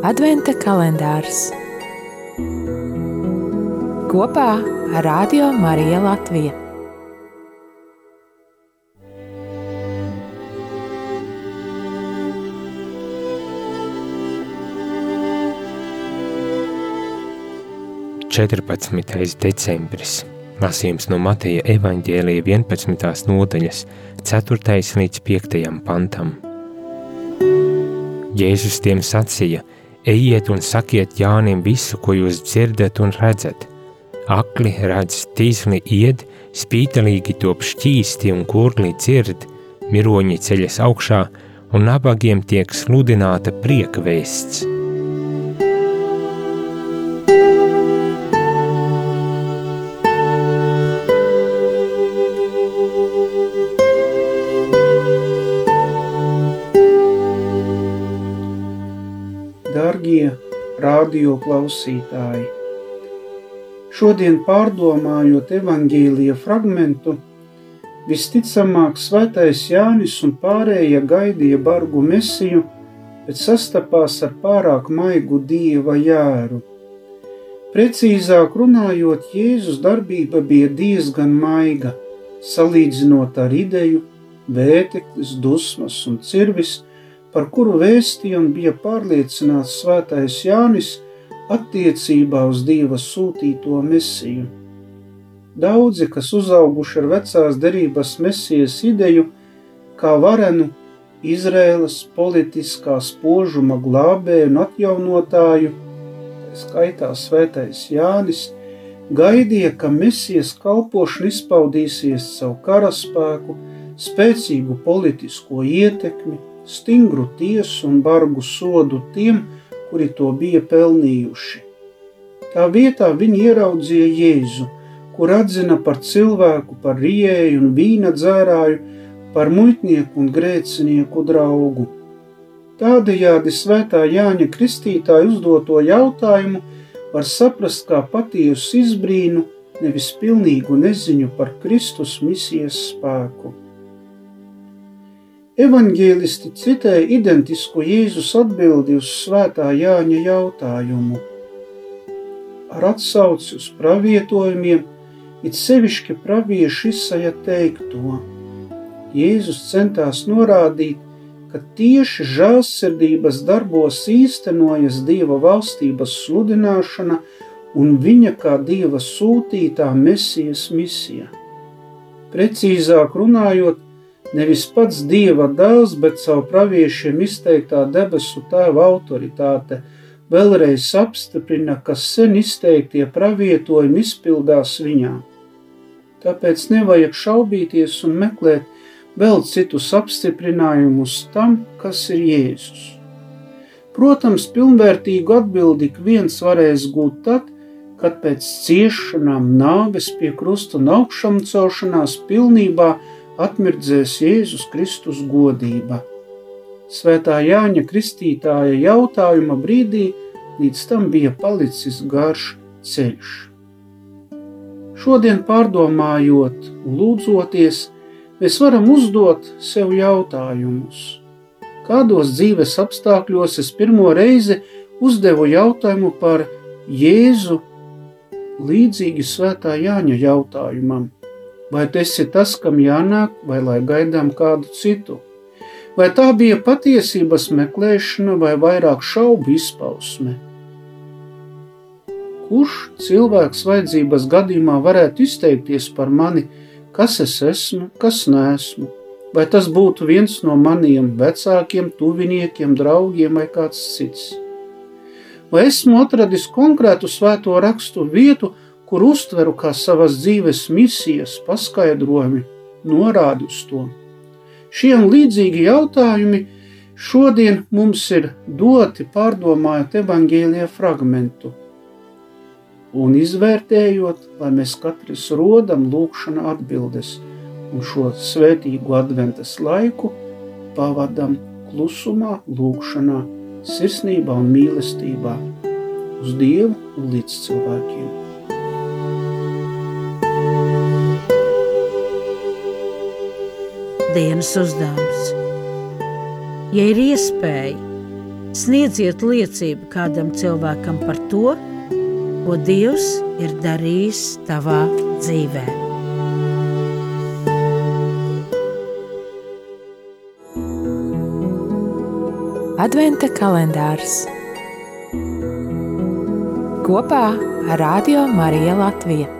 Adventa kalendārs kopā ar Radio Mariju Latviju. Četrpadsmitais decembris. Lasījums no Mateja evaņģēlija 11. nodaļas, 4. līdz 5. pantam. Jēzus tiem sacīja: Ejiet un sakiet Jānim visu, ko jūs dzirdat un redzat. Akli redz, tīzli ied, spītelīgi top šķīsti un kurli dzird, miroņi ceļas augšā un nabagiem tiek sludināta prieka vēsts. Dargie radio klausītāji! Šodien pārdomājot evaņģīlija fragmentu, visticamāk svētais Jānis un pārējie gaidīja bargu mesiju, bet sastapās ar pārāk maigu dieva jēru. Precīzāk runājot, Jēzus darbība bija diezgan maiga, salīdzinot ar ideju, vēteklis, dusmas un cirvis – par kuru vēstījumu bija pārliecināts svētais Jānis attiecībā uz Dieva sūtīto mesiju. Daudzi, kas uzauguši ar vecās derības mesijas ideju, kā varenu Izrēlas politiskā spožuma glābēju un atjaunotāju, tā skaitā svētais Jānis, gaidīja, ka mesijas kalpošana izpaudīsies savu karaspēku, spēcīgu politisko ietekmi, stingru tiesu un bargu sodu tiem, kuri to bija pelnījuši. Tā vietā viņi ieraudzīja Jēzu, kur atzina par cilvēku, par rieju un vīna dzērāju, par muitnieku un grēcinieku draugu. Tādējādi svētā Jāņa Kristītāja uzdoto jautājumu var saprast kā patiesu izbrīnu, nevis pilnīgu neziņu par Kristus misijas spēku. Evanģēlisti citēja identisku Jēzus atbildi uz svētā Jāņa jautājumu. Ar atsauci uz pravietojumiem, it sevišķi pravieši izsaja teikto. Jēzus centās norādīt, ka tieši žēlsirdības darbos īstenojas Dieva valstības sludināšana un viņa kā Dieva sūtītā mesijas misija. Precīzāk runājot, Nevis pats Dieva dēls, bet savu praviešiem izteiktā debesu tēva autoritāte vēlreiz apstiprina, ka sen izteiktie pravietojumi izpildās viņā. Tāpēc nevajag šaubīties un meklēt vēl citus apstiprinājumus tam, kas ir Jēzus. Protams, pilnvērtīgu atbildi viens varēs gūt tad, kad pēc ciešanām, nāves pie krusta un augšām celšanās pilnībā atmirdzēs Jēzus Kristus godība. Svētā Jāņa Kristītāja jautājuma brīdī līdz tam bija palicis garš ceļš. Šodien pārdomājot lūdzoties, mēs varam uzdot sev jautājumus. Kādos dzīves apstākļos es pirmo reizi uzdevu jautājumu par Jēzu līdzīgi svētā Jāņa jautājumam – Vai tas ir tas, kam jānāk, vai lai gaidām kādu citu? Vai tā bija patiesības meklēšana vai vairāk šaubu izpausme? Kurš cilvēks vajadzības gadījumā varētu izteikties par mani, kas es esmu, kas nesmu? Vai tas būtu viens no maniem vecākiem, tuviniekiem, draugiem vai kāds cits? Vai esmu atradis konkrētu svēto rakstu vietu, kur uztveru kā savas dzīves misijas paskaidrojumi, norādi uz to. Šie un līdzīgi jautājumi šodien mums ir doti pārdomājot evaņģēlie fragmentu un izvērtējot, lai mēs katrs rodam lūkšana atbildes un šo svētīgu adventas laiku pavadam klusumā, lūkšanā, sirsnībā un mīlestībā uz Dievu un līdz cilvēkiem. Dienas uzdevums. Ja ir iespēja, Sniedziet liecību kādam cilvēkam par to, ko Dievs ir darījis tavā dzīvē. Adventa kalendārs kopā ar Radio Mariju Latviju.